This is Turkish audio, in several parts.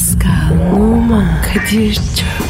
Pascal, Oman, Kadir çok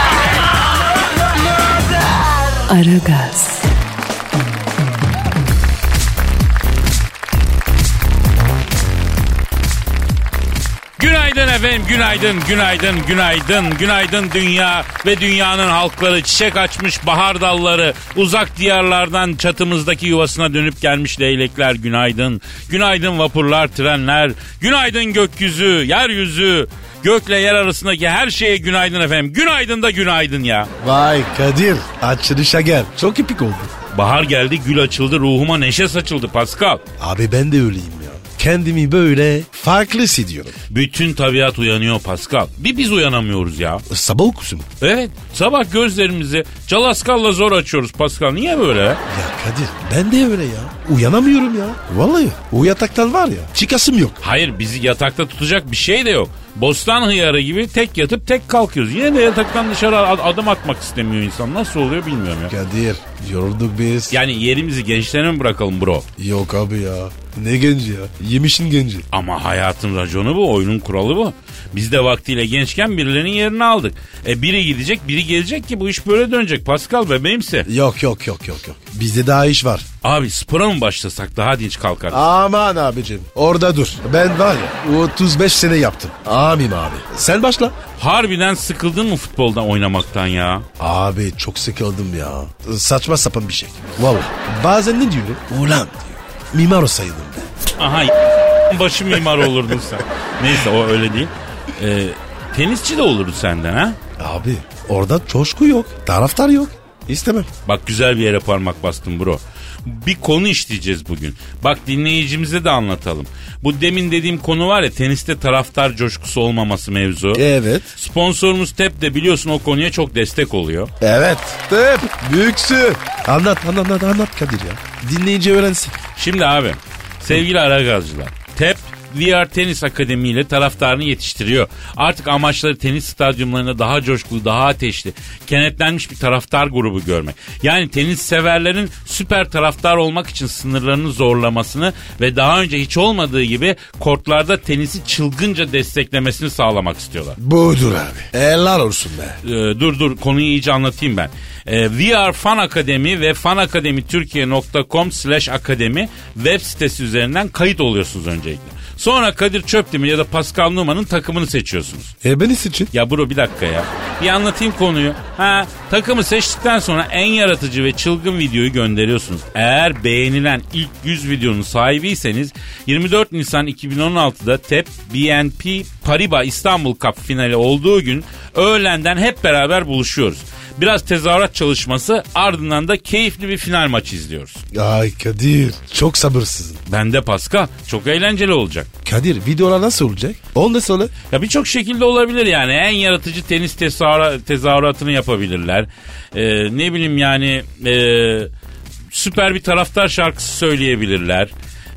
Aragaz, Günaydın efendim, günaydın, günaydın, günaydın, günaydın dünya ve dünyanın halkları, çiçek açmış bahar dalları, uzak diyarlardan çatımızdaki yuvasına dönüp gelmiş leylekler. Günaydın. Günaydın vapurlar, trenler, günaydın gökyüzü, yeryüzü, gökle yer arasındaki her şeye günaydın efendim. Günaydın da günaydın ya. Vay Kadir. Açılışa gel. Çok epik oldu. Bahar geldi, gül açıldı, ruhuma neşe saçıldı Pascal. Abi ben de öyleyim ya. Kendimi böyle farklı hissediyorum. Bütün tabiat uyanıyor Pascal. Bir biz uyanamıyoruz ya. Sabah okusu mu? Evet sabah gözlerimizi calaskalla zor açıyoruz Pascal. Niye böyle? Ya Kadir ben de öyle ya. Uyanamıyorum ya. Vallahi o yataktan var ya çıkasım yok. Hayır bizi yatakta tutacak bir şey de yok. Bostan hıyarı gibi tek yatıp tek kalkıyoruz. Yine de yataktan dışarı ad- adım atmak istemiyor insan. Nasıl oluyor bilmiyorum ya. Kadir yorulduk biz. Yani yerimizi gençlere mi bırakalım bro? Yok abi ya. Ne genci ya. Yemişin genci. Ama hayatın raconu bu, oyunun kuralı bu. Biz de vaktiyle gençken birilerinin yerini aldık. E biri gidecek, biri gelecek ki bu iş böyle dönecek. Pascal bebeğimse. Yok yok yok yok yok. Bizde daha iş var. Abi spora mı başlasak daha dinç kalkar. Aman abicim orada dur. Ben var ya 35 sene yaptım. Amin abi. Sen başla. Harbiden sıkıldın mı futboldan oynamaktan ya? Abi çok sıkıldım ya. Saçma sapan bir şey. Vallahi. Bazen ne diyorum? Ulan diyor. Mimar olsaydım ben. Aha başı mimar olurdun sen. Neyse o öyle değil. Ee, tenisçi de olurdu senden ha? Abi orada coşku yok. Taraftar yok. İstemem. Bak güzel bir yere parmak bastın bro. Bir konu işleyeceğiz bugün. Bak dinleyicimize de anlatalım. Bu demin dediğim konu var ya teniste taraftar coşkusu olmaması mevzu. Evet. Sponsorumuz TEP de biliyorsun o konuya çok destek oluyor. Evet. Tep. Büyüksün. Anlat anlat anlat, anlat Kadir ya. Dinleyici öğrensin. Şimdi abi sevgili Aragazcılar TEP VR Tenis Akademi ile taraftarını yetiştiriyor. Artık amaçları tenis stadyumlarında daha coşkulu, daha ateşli, kenetlenmiş bir taraftar grubu görmek. Yani tenis severlerin süper taraftar olmak için sınırlarını zorlamasını ve daha önce hiç olmadığı gibi kortlarda tenisi çılgınca desteklemesini sağlamak istiyorlar. Budur abi. Helal olsun be. Ee, dur dur konuyu iyice anlatayım ben. Ee, VR Fan Akademi ve fanakademiturkiye.com slash akademi web sitesi üzerinden kayıt oluyorsunuz öncelikle. Sonra Kadir Çöptemir ya da Pascal Numa'nın takımını seçiyorsunuz. E ben için. Ya bro bir dakika ya. Bir anlatayım konuyu. Ha takımı seçtikten sonra en yaratıcı ve çılgın videoyu gönderiyorsunuz. Eğer beğenilen ilk 100 videonun sahibiyseniz 24 Nisan 2016'da TEP BNP Paribas İstanbul Cup finali olduğu gün öğlenden hep beraber buluşuyoruz. Biraz tezahürat çalışması ardından da keyifli bir final maçı izliyoruz. Ay Kadir. Çok sabırsızım. Ben de Pascal. Çok eğlenceli olacak. Kadir videolar nasıl olacak? On da sonra. Ya birçok şekilde olabilir yani. En yaratıcı tenis tezahüra- tezahüratını yapabilirler. Ee, ne bileyim yani e, süper bir taraftar şarkısı söyleyebilirler.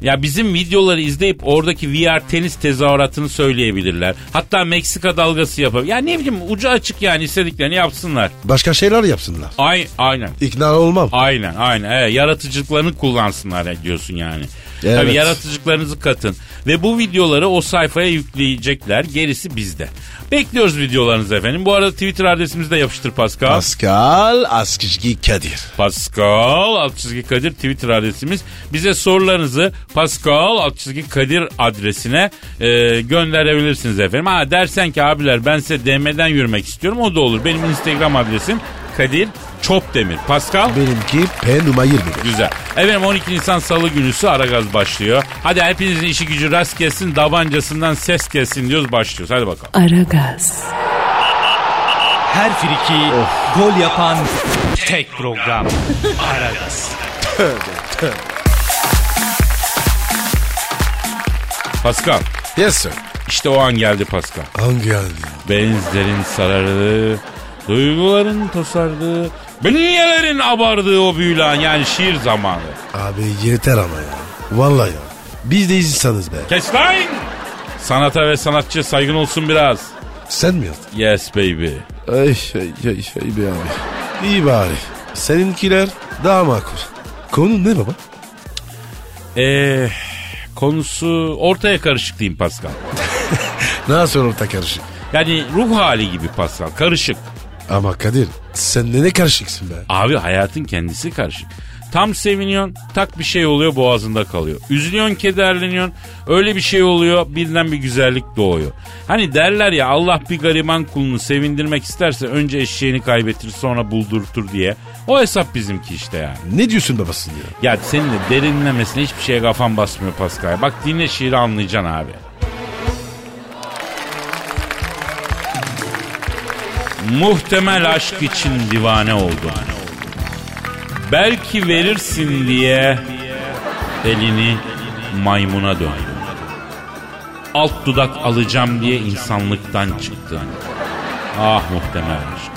Ya bizim videoları izleyip oradaki VR tenis tezahüratını söyleyebilirler. Hatta Meksika dalgası yapabilir. Ya ne bileyim ucu açık yani istediklerini yapsınlar. Başka şeyler yapsınlar. Ay, aynen. İkna olmam. Aynen aynen. Evet, yaratıcılıklarını kullansınlar diyorsun yani. Evet. Tabii yaratıcılıklarınızı katın. Ve bu videoları o sayfaya yükleyecekler. Gerisi bizde. Bekliyoruz videolarınızı efendim. Bu arada Twitter adresimizde yapıştır Pascal. Pascal Askışki Kadir. Pascal alt çizgi Kadir Twitter adresimiz. Bize sorularınızı Pascal alt çizgi Kadir adresine e, gönderebilirsiniz efendim. Ha dersen ki abiler ben size DM'den yürümek istiyorum o da olur. Benim Instagram adresim Kadir Çopdemir. Pascal Benimki P numara 20. Güzel. Efendim 12 Nisan Salı günüsü Aragaz başlıyor. Hadi hepinizin işi gücü rast gelsin, davancasından ses gelsin diyoruz başlıyoruz. Hadi bakalım. Aragaz, Her friki gol yapan tek program. Aragaz. Pascal, Yes sir. İşte o an geldi Pascal. Hangi geldi? Benizlerin sarardığı, duyguların tosardığı, bünyelerin abardığı o büyülü an yani şiir zamanı. Abi yeter ama ya. Vallahi ya. Biz de insanız be. Kes lan! Sanata ve sanatçıya saygın olsun biraz. Sen mi yaptın? Yes baby. Ay ay ay ay be abi. İyi bari. Seninkiler daha makul. Konu ne baba? Eee konusu ortaya karışık diyeyim Pascal. Nasıl orta karışık? Yani ruh hali gibi Pascal karışık. Ama Kadir sen ne ne karışıksın be? Abi hayatın kendisi karışık. Tam seviniyorsun tak bir şey oluyor boğazında kalıyor. Üzülüyorsun kederleniyorsun öyle bir şey oluyor birden bir güzellik doğuyor. Hani derler ya Allah bir gariban kulunu sevindirmek isterse önce eşeğini kaybettir sonra buldurtur diye. O hesap bizimki işte yani. Ne diyorsun babasın ya? Ya senin de derinlemesine hiçbir şeye kafan basmıyor Pascal. Bak dinle şiiri anlayacaksın abi. Muhtemel aşk için divane oldum. Belki verirsin diye elini maymuna döndüm. Alt dudak alacağım diye insanlıktan çıktım. Ah muhtemel aşk.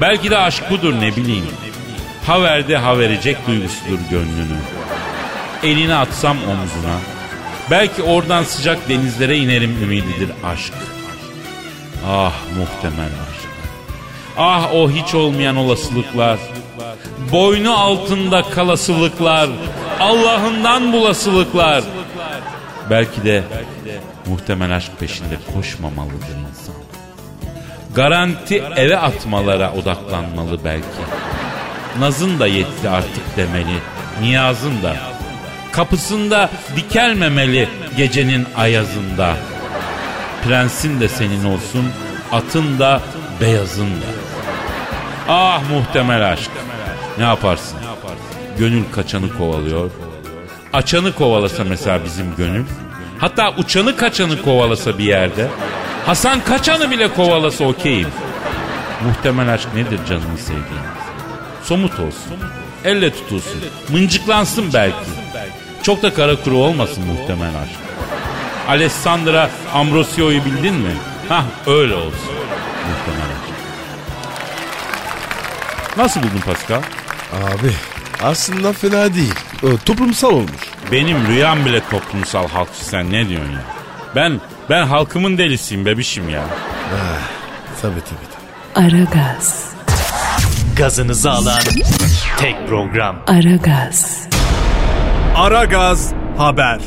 Belki de aşk budur ne bileyim. Ha verdi ha verecek duygusudur gönlünü. Elini atsam omzuna. Belki oradan sıcak denizlere inerim ümididir aşk. Ah muhtemel aşk. Ah o hiç olmayan olasılıklar. Boynu altında kalasılıklar. Allah'ından bulasılıklar. Belki de muhtemel aşk peşinde koşmamalıdır insan. Garanti eve atmalara odaklanmalı belki. Nazın da yetti artık demeli. Niyazın da. Kapısında dikelmemeli gecenin ayazında. Prensin de senin olsun, atın da beyazın da. Ah muhtemel aşk. Ne yaparsın? Gönül kaçanı kovalıyor. Açanı kovalasa mesela bizim gönül. Hatta uçanı kaçanı kovalasa bir yerde. Hasan kaçanı bile kovalasa okeyim. Muhtemel aşk nedir canını sevdiğin? Somut olsun. Elle tutulsun. Mıncıklansın belki. Çok da kara kuru olmasın muhtemel aşk. Alessandra Ambrosio'yu bildin mi? Hah öyle olsun. Muhtemel aşk. Nasıl buldun Pascal? Abi aslında fena değil. Ee, toplumsal olmuş. Benim rüyam bile toplumsal halkçı sen ne diyorsun ya? Ben ben halkımın delisiyim bebişim ya. Tabii tabii. tabii. Aragaz, Gazınızı alan tek program. Aragaz, Aragaz Haber.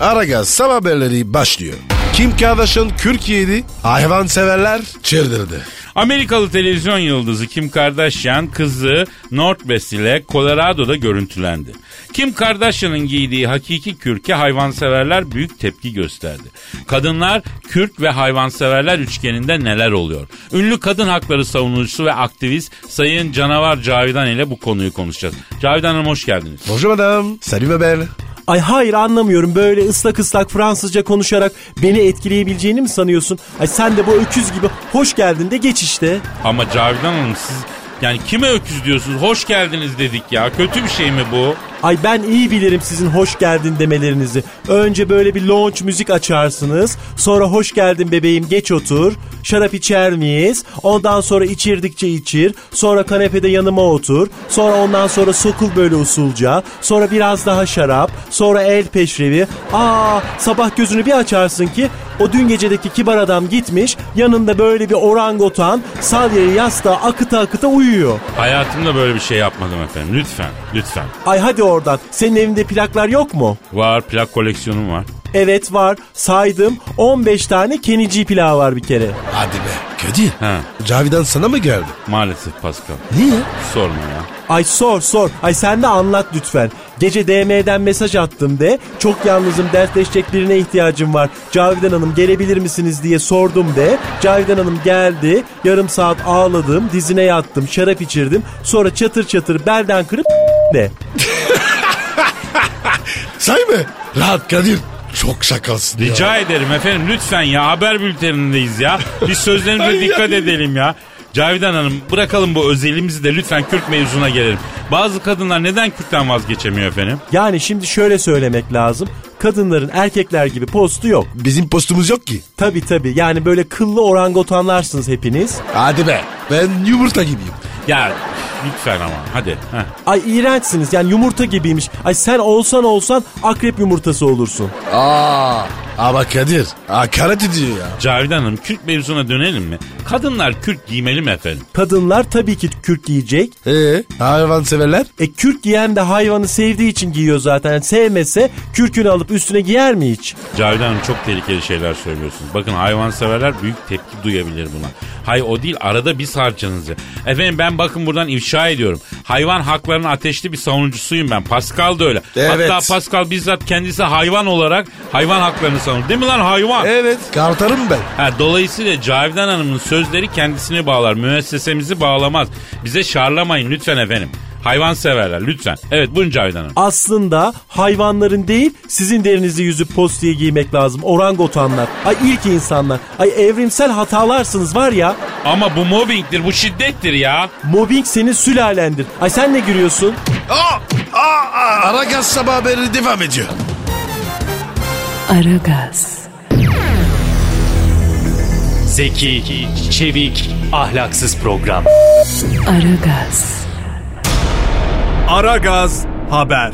Aragaz sabah haberleri başlıyor. Kim Kardashian Türkiye'de hayvan severler çıldırdı. Amerikalı televizyon yıldızı Kim Kardashian kızı Northwest ile Colorado'da görüntülendi. Kim Kardashian'ın giydiği hakiki kürke hayvanseverler büyük tepki gösterdi. Kadınlar, kürk ve hayvanseverler üçgeninde neler oluyor? Ünlü kadın hakları savunucusu ve aktivist Sayın Canavar Cavidan ile bu konuyu konuşacağız. Cavidan Hanım hoş geldiniz. Bonjour madame. Salut ma belle. Ay hayır anlamıyorum böyle ıslak ıslak Fransızca konuşarak beni etkileyebileceğini mi sanıyorsun? Ay sen de bu öküz gibi hoş geldin de geç işte. Ama Cavidan Hanım siz yani kime öküz diyorsunuz? Hoş geldiniz dedik ya. Kötü bir şey mi bu? Ay ben iyi bilirim sizin hoş geldin demelerinizi. Önce böyle bir launch müzik açarsınız. Sonra hoş geldin bebeğim geç otur. Şarap içer miyiz? Ondan sonra içirdikçe içir. Sonra kanepede yanıma otur. Sonra ondan sonra sokul böyle usulca. Sonra biraz daha şarap. Sonra el peşrevi. Aa sabah gözünü bir açarsın ki o dün gecedeki kibar adam gitmiş. Yanında böyle bir orangotan salyeyi yastığa akıta akıta uyuyor. Hayatımda böyle bir şey yapmadım efendim. Lütfen, lütfen. Ay hadi oradan. Senin evinde plaklar yok mu? Var, plak koleksiyonum var. Evet var. Saydım 15 tane Kenici plağı var bir kere. Hadi be. Kadir. Ha, Cavidan sana mı geldi? maalesef Pascal. Niye? Sorma ya. Ay sor sor. Ay sen de anlat lütfen. Gece DM'den mesaj attım de. Çok yalnızım dertleşecek birine ihtiyacım var. Cavidan Hanım gelebilir misiniz diye sordum de. Cavidan Hanım geldi. Yarım saat ağladım. Dizine yattım. Şarap içirdim. Sonra çatır çatır belden kırıp de. Say mı? Rahat Kadir. Çok şakalsın ya. Rica ederim efendim lütfen ya haber bültenindeyiz ya. Biz sözlerimize dikkat edelim ya. Cavidan Hanım bırakalım bu özelimizi de lütfen Kürt mevzuna gelelim. Bazı kadınlar neden Kürt'ten vazgeçemiyor efendim? Yani şimdi şöyle söylemek lazım. kadınların erkekler gibi postu yok. Bizim postumuz yok ki. Tabi tabi yani böyle kıllı orangotanlarsınız hepiniz. Hadi be. Ben yumurta gibiyim. Ya lütfen ama hadi. Heh. Ay iğrençsiniz yani yumurta gibiymiş. Ay sen olsan olsan akrep yumurtası olursun. Aa. Ama Kadir. Hakaret ediyor ya. Cavidan Hanım kürk mevzuna dönelim mi? Kadınlar kürk giymeli mi efendim? Kadınlar tabii ki kürk giyecek. Ee, hayvan severler? E kürk giyen de hayvanı sevdiği için giyiyor zaten. Sevmese kürkünü alıp üstüne giyer mi hiç? Cavidan Hanım çok tehlikeli şeyler söylüyorsunuz. Bakın hayvanseverler büyük tepki duyabilir buna. Hay o değil arada bir sarcanızı. Efendim ben bakın buradan ifşa ediyorum. Hayvan haklarının ateşli bir savunucusuyum ben. Pascal da öyle. Evet. Hatta Pascal bizzat kendisi hayvan olarak hayvan haklarını savunur. Değil mi lan hayvan? Evet. Kartarım ben. Ha, dolayısıyla Cavidan Hanım'ın sözleri kendisini bağlar. Müessesemizi bağlamaz. Bize şarlamayın lütfen efendim. Hayvan severler lütfen. Evet buyurun Cavidan Hanım. Aslında hayvanların değil sizin derinizi yüzüp post diye giymek lazım. Orangotanlar. Ay ilk insanlar. Ay evrimsel hatalarsınız var ya. Ama bu mobbingdir, bu şiddettir ya. Mobbing senin sülalendir. Ay sen ne gülüyorsun? Aa, aa, aa. Aragaz sabah haberi devam ediyor. Aragaz, Zeki, çevik, ahlaksız program. Aragaz, Aragaz haber.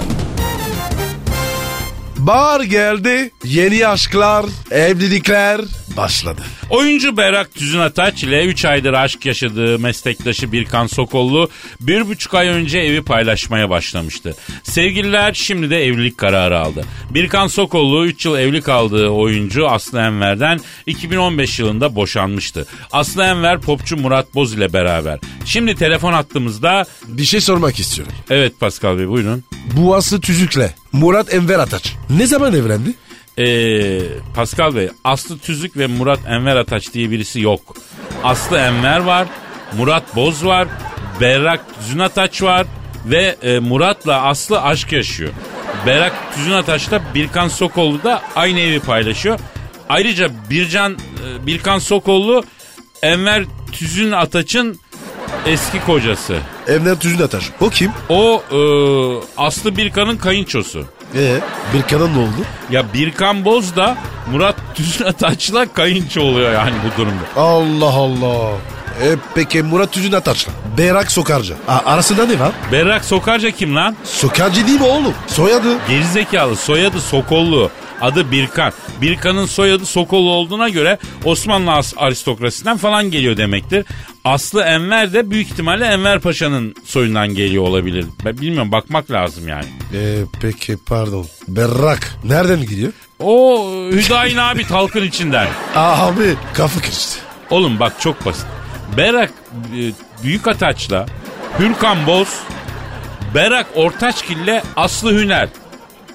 Bahar geldi. Yeni aşklar, evlilikler başladı. Oyuncu Berrak Tüzün Ataç ile 3 aydır aşk yaşadığı meslektaşı Birkan Sokollu bir buçuk ay önce evi paylaşmaya başlamıştı. Sevgililer şimdi de evlilik kararı aldı. Birkan Sokollu 3 yıl evli kaldığı oyuncu Aslı Enver'den 2015 yılında boşanmıştı. Aslı Enver popçu Murat Boz ile beraber. Şimdi telefon hattımızda Bir şey sormak istiyorum. evet Pascal Bey buyurun. Bu Aslı Tüzük'le Murat Enver Ataç ne zaman evlendi? Ee, Pascal Bey Aslı Tüzük ve Murat Enver Ataç diye birisi yok. Aslı Enver var, Murat Boz var, Berrak Tüzün Ataç var ve e, Murat'la Aslı aşk yaşıyor. Berrak Tüzün Ataç'la Birkan Sokollu da aynı evi paylaşıyor. Ayrıca Bircan e, Birkan Sokollu Enver Tüzün Ataç'ın eski kocası. Enver Tüzün Ataç. O kim? O e, Aslı Birkan'ın kayınçosu. Ee, bir kadın ne oldu? Ya Birkan Boz da Murat Tüzün Ataç'la kayınço oluyor yani bu durumda. Allah Allah. E, peki Murat Tüzün Ataç'la Berak Sokarca. A- arasında ne var? Berrak Sokarca kim lan? Sokarcı değil mi oğlum? Soyadı. Gerizekalı soyadı Sokollu. Adı Birkan. Birkan'ın soyadı Sokollu olduğuna göre Osmanlı as- aristokrasisinden falan geliyor demektir. Aslı Enver de büyük ihtimalle Enver Paşa'nın soyundan geliyor olabilir. Ben bilmiyorum bakmak lazım yani. E, peki pardon. Berrak. Nereden gidiyor? O Hüdayin abi talkın içinden. Abi kafa karıştı. Oğlum bak çok basit. Berak e, Büyük Ataç'la Hürkan Boz, Berak Ortaçgil'le Aslı Hüner.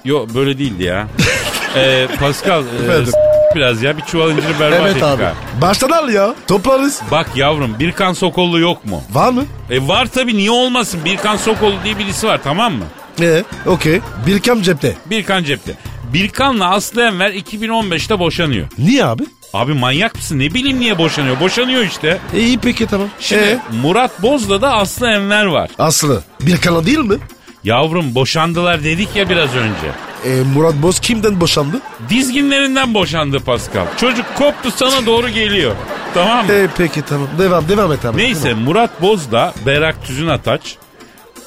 Yo böyle değildi ya. ee, Pascal e, Biraz ya bir çuval inciri berbat Evet ettik abi. ha. Baştan al ya. Toplarız. Bak yavrum Birkan Sokollu yok mu? Var mı? E var tabi niye olmasın Birkan Sokollu diye birisi var tamam mı? E, okey. Birkam cepte. Birkan cepte. Birkan'la Aslı Enver 2015'te boşanıyor. Niye abi? Abi manyak mısın? Ne bileyim niye boşanıyor? Boşanıyor işte. E, iyi peki tamam. Şimdi E, Murat Boz'la da Aslı Enver var. Aslı. Birkan'la değil mi? Yavrum boşandılar dedik ya biraz önce. E, Murat Boz kimden boşandı? Dizginlerinden boşandı Pascal. Çocuk koptu sana doğru geliyor. Tamam mı? E, peki tamam. Devam devam et abi. Neyse Murat Boz da Berak Tüzün Ataç.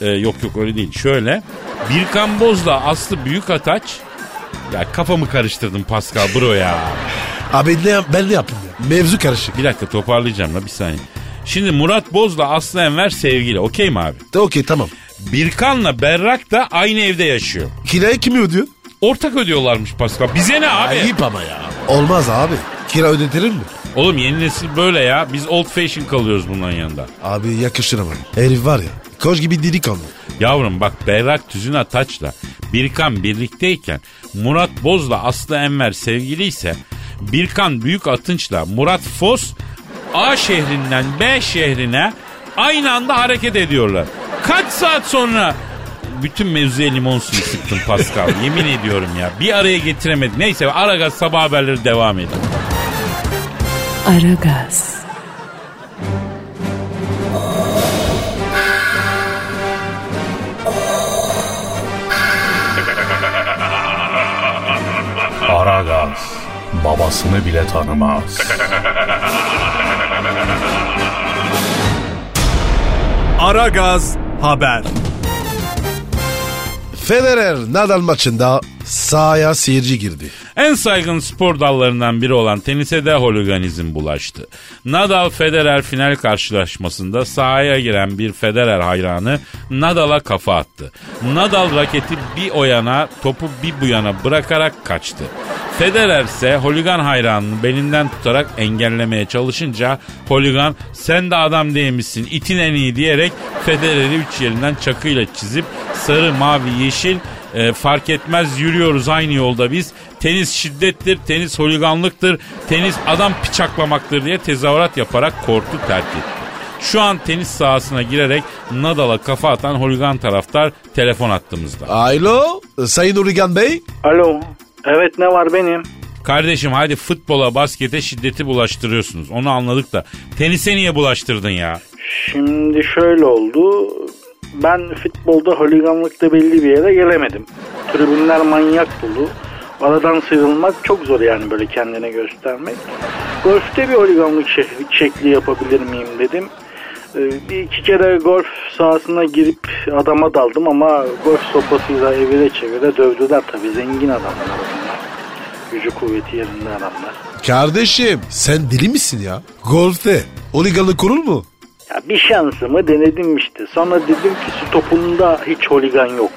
Ee, yok yok öyle değil. Şöyle. Birkan Boz'la Aslı Büyük Ataç. Ya kafamı karıştırdım Pascal bro ya. Abi ne, ben ne yapayım ya? Mevzu karışık. Bir dakika toparlayacağım la bir saniye. Şimdi Murat Boz'la Aslı Enver sevgili. Okey mi abi? De, okey tamam. Birkan'la Berrak da aynı evde yaşıyor. Kirayı kim ödüyor? Ortak ödüyorlarmış Pascal. Bize ne abi? Ayıp ama ya. Olmaz abi. Kira ödetilir mi? Oğlum yeni nesil böyle ya. Biz old fashion kalıyoruz bunların yanında. Abi yakışır ama. Herif var ya. Koç gibi diri kanlı. Yavrum bak Berrak Tüzün Ataç'la Birkan birlikteyken Murat Boz'la Aslı Enver sevgiliyse Birkan Büyük Atınç'la Murat Fos A şehrinden B şehrine aynı anda hareket ediyorlar. Kaç saat sonra bütün mevzuya limon suyu sıktım Pascal. Yemin ediyorum ya. Bir araya getiremedim. Neyse Aragaz sabah haberleri devam ediyor. Aragaz, Aragaz babasını bile tanımaz. Aragaz Haber. Federer Nadal maçında sahaya seyirci girdi. En saygın spor dallarından biri olan tenise de holiganizm bulaştı. Nadal Federer final karşılaşmasında sahaya giren bir Federer hayranı Nadal'a kafa attı. Nadal raketi bir o yana topu bir bu yana bırakarak kaçtı. Federer ise holigan hayranını belinden tutarak engellemeye çalışınca holigan sen de adam değilmişsin itin en iyi diyerek Federer'i üç yerinden çakıyla çizip sarı mavi yeşil e, fark etmez yürüyoruz aynı yolda biz. Tenis şiddettir, tenis holiganlıktır, tenis adam bıçaklamaktır diye tezahürat yaparak kortu terk etti. Şu an tenis sahasına girerek Nadal'a kafa atan holigan taraftar telefon attığımızda. Alo Sayın Urigan Bey. Alo. Evet ne var benim? Kardeşim hadi futbola, baskete şiddeti bulaştırıyorsunuz. Onu anladık da tenise niye bulaştırdın ya? Şimdi şöyle oldu. Ben futbolda holiganlıkta belli bir yere gelemedim. Tribünler manyak dolu. Aradan sıyrılmak çok zor yani böyle kendine göstermek. Golf'te bir holiganlık şekli, yapabilir miyim dedim. Ee, Bir iki kere golf sahasına girip adama daldım ama golf sopasıyla evire çevire dövdüler tabii. Zengin adamlar bunlar. Gücü kuvveti yerinde adamlar. Kardeşim sen deli misin ya? Golfte oliganlık kurul mu? Ya bir şansımı denedim işte. Sonra dedim ki stopunda hiç holigan yok.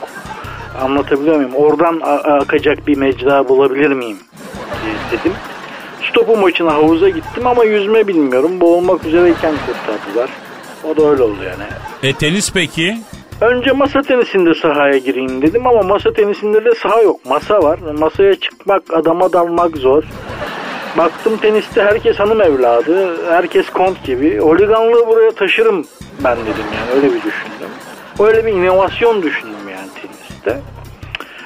Anlatabiliyor muyum? Oradan akacak bir mecra bulabilir miyim diye dedim. Stopu maçına havuza gittim ama yüzme bilmiyorum. Boğulmak üzereyken kurtardılar. O da öyle oldu yani. E tenis peki? Önce masa tenisinde sahaya gireyim dedim ama masa tenisinde de saha yok. Masa var. Masaya çıkmak, adama dalmak zor. Baktım teniste herkes hanım evladı, herkes kont gibi. Holiganlığı buraya taşırım ben dedim yani öyle bir düşündüm. Öyle bir inovasyon düşündüm yani teniste.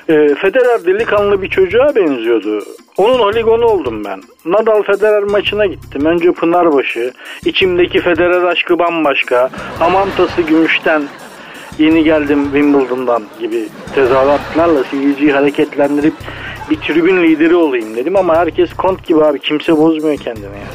Ee, Federer delikanlı bir çocuğa benziyordu. Onun holigonu oldum ben. Nadal Federer maçına gittim. Önce Pınarbaşı, içimdeki Federer aşkı bambaşka, Hamantası gümüşten, yeni geldim Wimbledon'dan gibi tezahüratlarla seyirciyi hareketlendirip bir tribün lideri olayım dedim ama herkes kont gibi abi kimse bozmuyor kendini ya.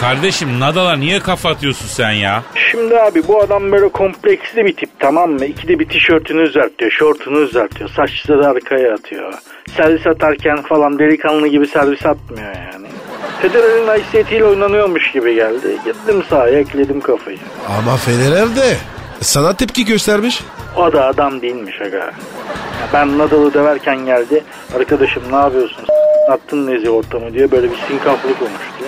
Kardeşim Nadal'a niye kafa atıyorsun sen ya? Şimdi abi bu adam böyle kompleksli bir tip tamam mı? İkide bir tişörtünü düzeltiyor, şortunu düzeltiyor, saçları arkaya atıyor. Servis atarken falan delikanlı gibi servis atmıyor yani. Federer'in haysiyetiyle oynanıyormuş gibi geldi. Gittim sahaya ekledim kafayı. Ama Federer de sana tepki göstermiş. O da adam değilmiş aga. Ya Ben Nadal'ı döverken geldi. Arkadaşım ne yapıyorsun? S- Attın nezi ortamı diye böyle bir sinkaflık konuştu.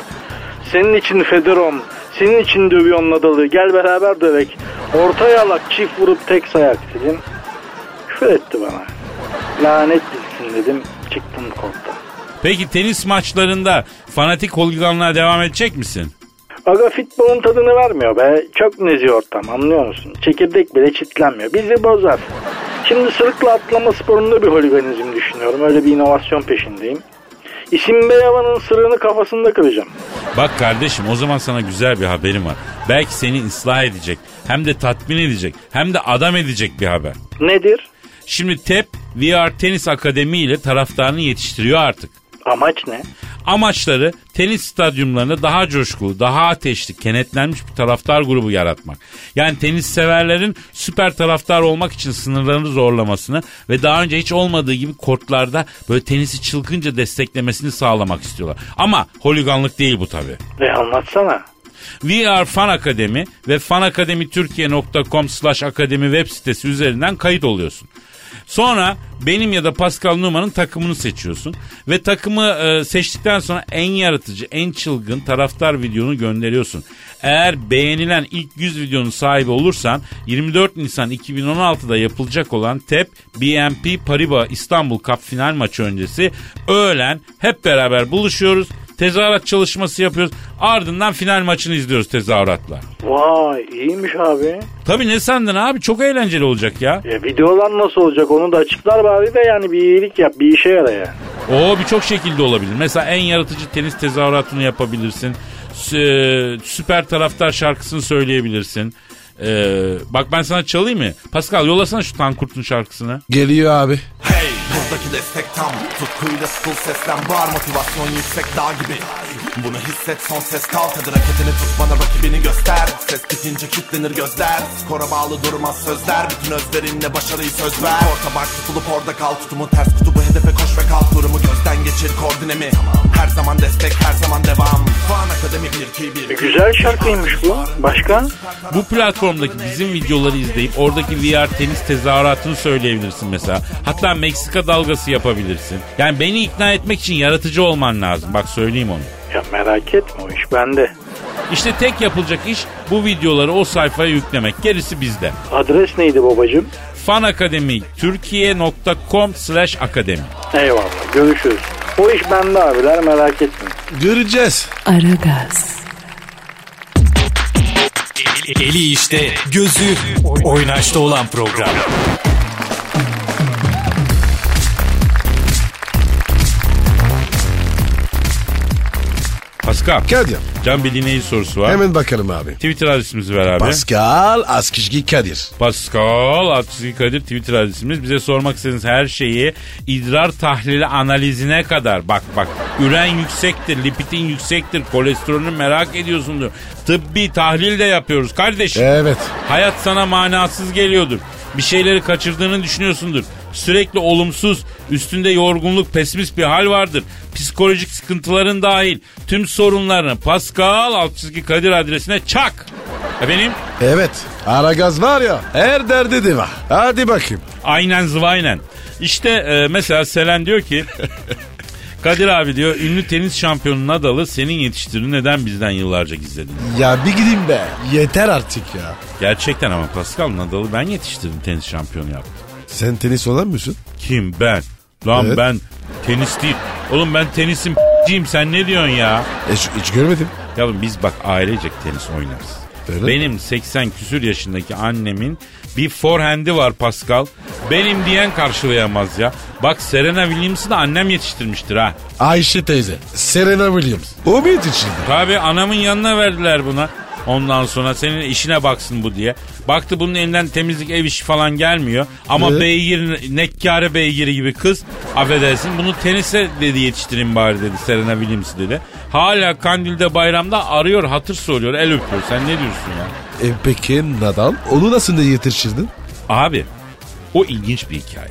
Senin için Federom, senin için dövüyorum Nadal'ı. Gel beraber dövek. Orta yalak çift vurup tek sayak dedim. Küfür etti bana. Lanet bilsin dedim. Çıktım korttan. Peki tenis maçlarında fanatik holiganlığa devam edecek misin? Aga futbolun tadını vermiyor be. Çok nezih ortam anlıyor musun? Çekirdek bile çitlenmiyor. Bizi bozar. Şimdi sırıkla atlama sporunda bir holiganizm düşünüyorum. Öyle bir inovasyon peşindeyim. İsim Beyavan'ın sırrını kafasında kıracağım. Bak kardeşim o zaman sana güzel bir haberim var. Belki seni ıslah edecek, hem de tatmin edecek, hem de adam edecek bir haber. Nedir? Şimdi TEP VR Tenis Akademi ile taraftarını yetiştiriyor artık. Amaç ne? Amaçları tenis stadyumlarında daha coşkulu, daha ateşli, kenetlenmiş bir taraftar grubu yaratmak. Yani tenis severlerin süper taraftar olmak için sınırlarını zorlamasını ve daha önce hiç olmadığı gibi kortlarda böyle tenisi çılgınca desteklemesini sağlamak istiyorlar. Ama holiganlık değil bu tabii. E anlatsana. VR Fan Akademi ve fanakademiturkiye.com slash akademi web sitesi üzerinden kayıt oluyorsun. Sonra benim ya da Pascal Numa'nın takımını seçiyorsun. Ve takımı e, seçtikten sonra en yaratıcı, en çılgın taraftar videonu gönderiyorsun. Eğer beğenilen ilk 100 videonun sahibi olursan 24 Nisan 2016'da yapılacak olan TEP BNP Paribas İstanbul Cup final maçı öncesi öğlen hep beraber buluşuyoruz. Tezahürat çalışması yapıyoruz. Ardından final maçını izliyoruz tezahüratla. Vay iyiymiş abi. Tabii ne sandın abi çok eğlenceli olacak ya. E, videolar nasıl olacak onu da açıklar bari de yani bir iyilik yap bir işe yara ya. O birçok şekilde olabilir. Mesela en yaratıcı tenis tezahüratını yapabilirsin. Sü- Süper taraftar şarkısını söyleyebilirsin. Ee, bak ben sana çalayım mı? Pascal yollasana şu Tankurt'un şarkısını. Geliyor abi. Buradaki destek tam. Tutkuyla full seslen. Bağır motivasyon yüksek dağ gibi. Bunu hisset son ses kalk. Hadi raketini tut bana rakibini göster. Ses bitince kilitlenir gözler. Skora bağlı durmaz sözler. Bütün özverinle başarıyı söz ver. Orta bak tutulup orada kal. Tutumu ters kutubu hedefe koş ve kalk Durumu gözden geçir koordinemi Her zaman destek her zaman devam Fan Akademi 1 2 1 Güzel şarkıymış bu. Başka? Bu platformdaki bizim videoları izleyip oradaki VR tenis tezahüratını söyleyebilirsin mesela. Hatta Meksika dalgası yapabilirsin. Yani beni ikna etmek için yaratıcı olman lazım. Bak söyleyeyim onu. Ya merak etme o iş bende. İşte tek yapılacak iş bu videoları o sayfaya yüklemek. Gerisi bizde. Adres neydi babacığım? Fan Akademi Türkiye.com slash akademi. Eyvallah görüşürüz. O iş bende abiler merak etmeyin. Göreceğiz. Aragaz, Eli işte, gözü oynaşta olan program. Pascal. Kadir. Can bir dinleyici sorusu var. Hemen bakalım abi. Twitter adresimizi ver abi. Pascal Askizgi Kadir. Pascal Atkisi Kadir Twitter adresimiz. Bize sormak istediğiniz her şeyi idrar tahlili analizine kadar bak bak üren yüksektir, lipidin yüksektir, kolesterolünü merak ediyorsundur. Tıbbi tahlil de yapıyoruz kardeşim. Evet. Hayat sana manasız geliyordur. Bir şeyleri kaçırdığını düşünüyorsundur. Sürekli olumsuz, üstünde yorgunluk, pesimist bir hal vardır. Psikolojik sıkıntıların dahil tüm sorunlarını Pascal Altçizgi Kadir adresine çak. Efendim? Evet. Aragaz var ya her derdi de var. Hadi bakayım. Aynen zıvaynen. İşte e, mesela Selen diyor ki Kadir abi diyor ünlü tenis şampiyonu Nadal'ı senin yetiştirdiğini neden bizden yıllarca gizledin? Ya bir gideyim be. Yeter artık ya. Gerçekten ama Pascal Nadal'ı ben yetiştirdim tenis şampiyonu yaptım. Sen tenis olan mısın? Kim ben? Lan Evet. ben tenis değil. Oğlum ben tenisin ciyim sen ne diyorsun ya? Hiç, hiç görmedim. Yavrum biz bak ailecek tenis oynarız. Öyle Benim 80 küsür yaşındaki annemin bir forehand'i var Pascal. Benim diyen karşılayamaz ya. Bak Serena Williams'ı da annem yetiştirmiştir ha. Ayşe teyze. Serena Williams. O mu yetiştirdi? Tabii anamın yanına verdiler buna. Ondan sonra senin işine baksın bu diye. Baktı bunun elinden temizlik ev işi falan gelmiyor. Ama Evet. beygir, nekkare beygiri gibi kız affedersin. Bunu tenise dedi yetiştireyim bari dedi Serena Williams dedi. Hala Kandil'de bayramda arıyor hatır soruyor el öpüyor. Sen ne diyorsun ya? E peki Nadal? Onu nasıl da yetiştirdin? Abi o ilginç bir hikaye.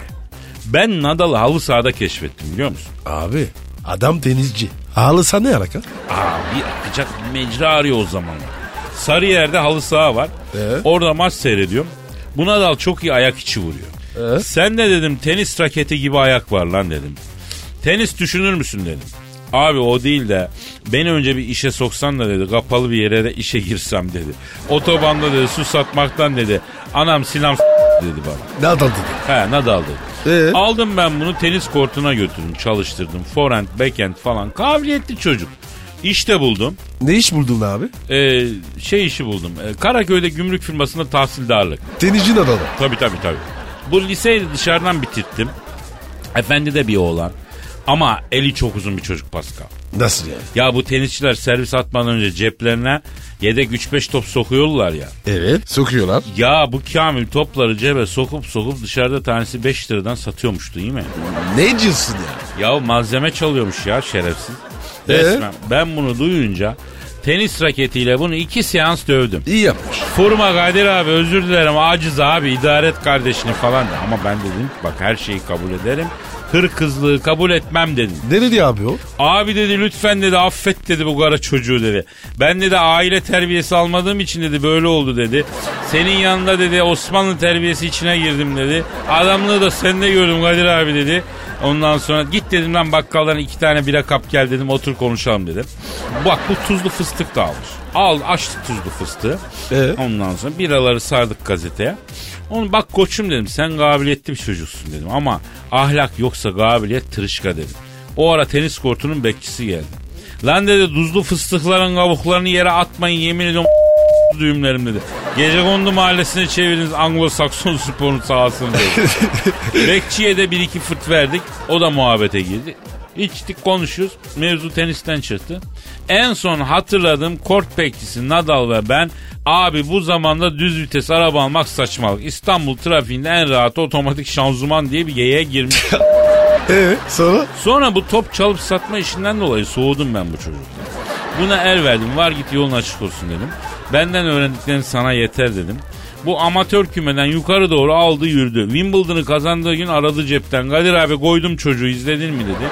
Ben Nadal'ı halı sahada keşfettim biliyor musun? Abi adam denizci. Ağlısa ne alaka? Abi akacak mecra arıyor o zamanlar. Sarıyer'de halı saha var. Evet. Orada maç seyrediyorum. Bu Nadal çok iyi ayak içi vuruyor. Evet. Sen de dedim tenis raketi gibi ayak var lan dedim. Tenis düşünür müsün dedim. Abi o değil de beni önce bir işe soksan da dedi kapalı bir yere de işe girsem dedi. Otobanda dedi su satmaktan dedi. Anam sinam dedi bana. Nadal dedi. He Nadal dedi. Ee? Aldım ben bunu tenis kortuna götürdüm çalıştırdım. Forehand backhand falan kabiliyetli çocuk. İşte buldum. Ne iş buldun abi? Ee, şey işi buldum. Ee, Karaköy'de gümrük firmasında tahsildarlık. Tenisci Nadal. Tabii tabii tabii. Bu liseyi de dışarıdan bitirttim. Efendi de bir oğlan. Ama eli çok uzun bir çocuk Pascal. Nasıl yani? Ya bu tenisçiler servis atmadan önce ceplerine yedek 3-5 top sokuyorlar ya. Evet. Sokuyorlar. Ya bu Kamil topları cebe sokup sokup dışarıda tanesi 5 liradan satıyormuştu değil mi? Ne diyorsun ya? Ya malzeme çalıyormuş ya şerefsiz. Ee? Resmen ben bunu duyunca tenis raketiyle bunu iki seans dövdüm. İyi yapmış. Furma Kadir abi özür dilerim aciz abi idare et kardeşini falan de. Ama ben dedim ki bak her şeyi kabul ederim. Hır kızlığı kabul etmem dedim. Ne dedi abi o? Abi dedi lütfen dedi affet dedi bu kara çocuğu dedi. Ben dedi aile terbiyesi almadığım için dedi böyle oldu dedi. Senin yanında dedi Osmanlı terbiyesi içine girdim dedi. Adamlığı da sende gördüm Kadir abi dedi. Ondan sonra git dedim lan bakkaldan iki tane bira kap gel dedim otur konuşalım dedim. Bak bu tuzlu fıstık da almış. Al açtık tuzlu fıstığı. Ee? Ondan sonra biraları sardık gazeteye. Onu bak koçum dedim sen kabiliyetli bir çocuksun dedim ama ahlak yoksa kabiliyet tırışka dedim. O ara tenis kortunun bekçisi geldi. Lan dedi tuzlu fıstıkların kabuklarını yere atmayın yemin ediyorum düğümlerim dedi. Gece kondu mahallesine çeviriniz Anglo-Sakson sporun sahasını dedi. Bekçiye de bir iki fırt verdik. O da muhabbete girdi. İçtik konuşuyoruz. Mevzu tenisten çıktı. En son hatırladığım kort bekçisi Nadal ve ben abi bu zamanda düz vites araba almak saçmalık. İstanbul trafiğinde en rahat otomatik şanzıman diye bir yeye girmiş. Evet sonra? Sonra bu top çalıp satma işinden dolayı soğudum ben bu çocuktan. Buna el verdim. Var git yolun açık olsun dedim. Benden öğrendiklerin sana yeter dedim. Bu amatör kümeden yukarı doğru aldı yürüdü. Wimbledon'ı kazandığı gün aradı cepten. Kadir abi koydum çocuğu izledin mi dedi.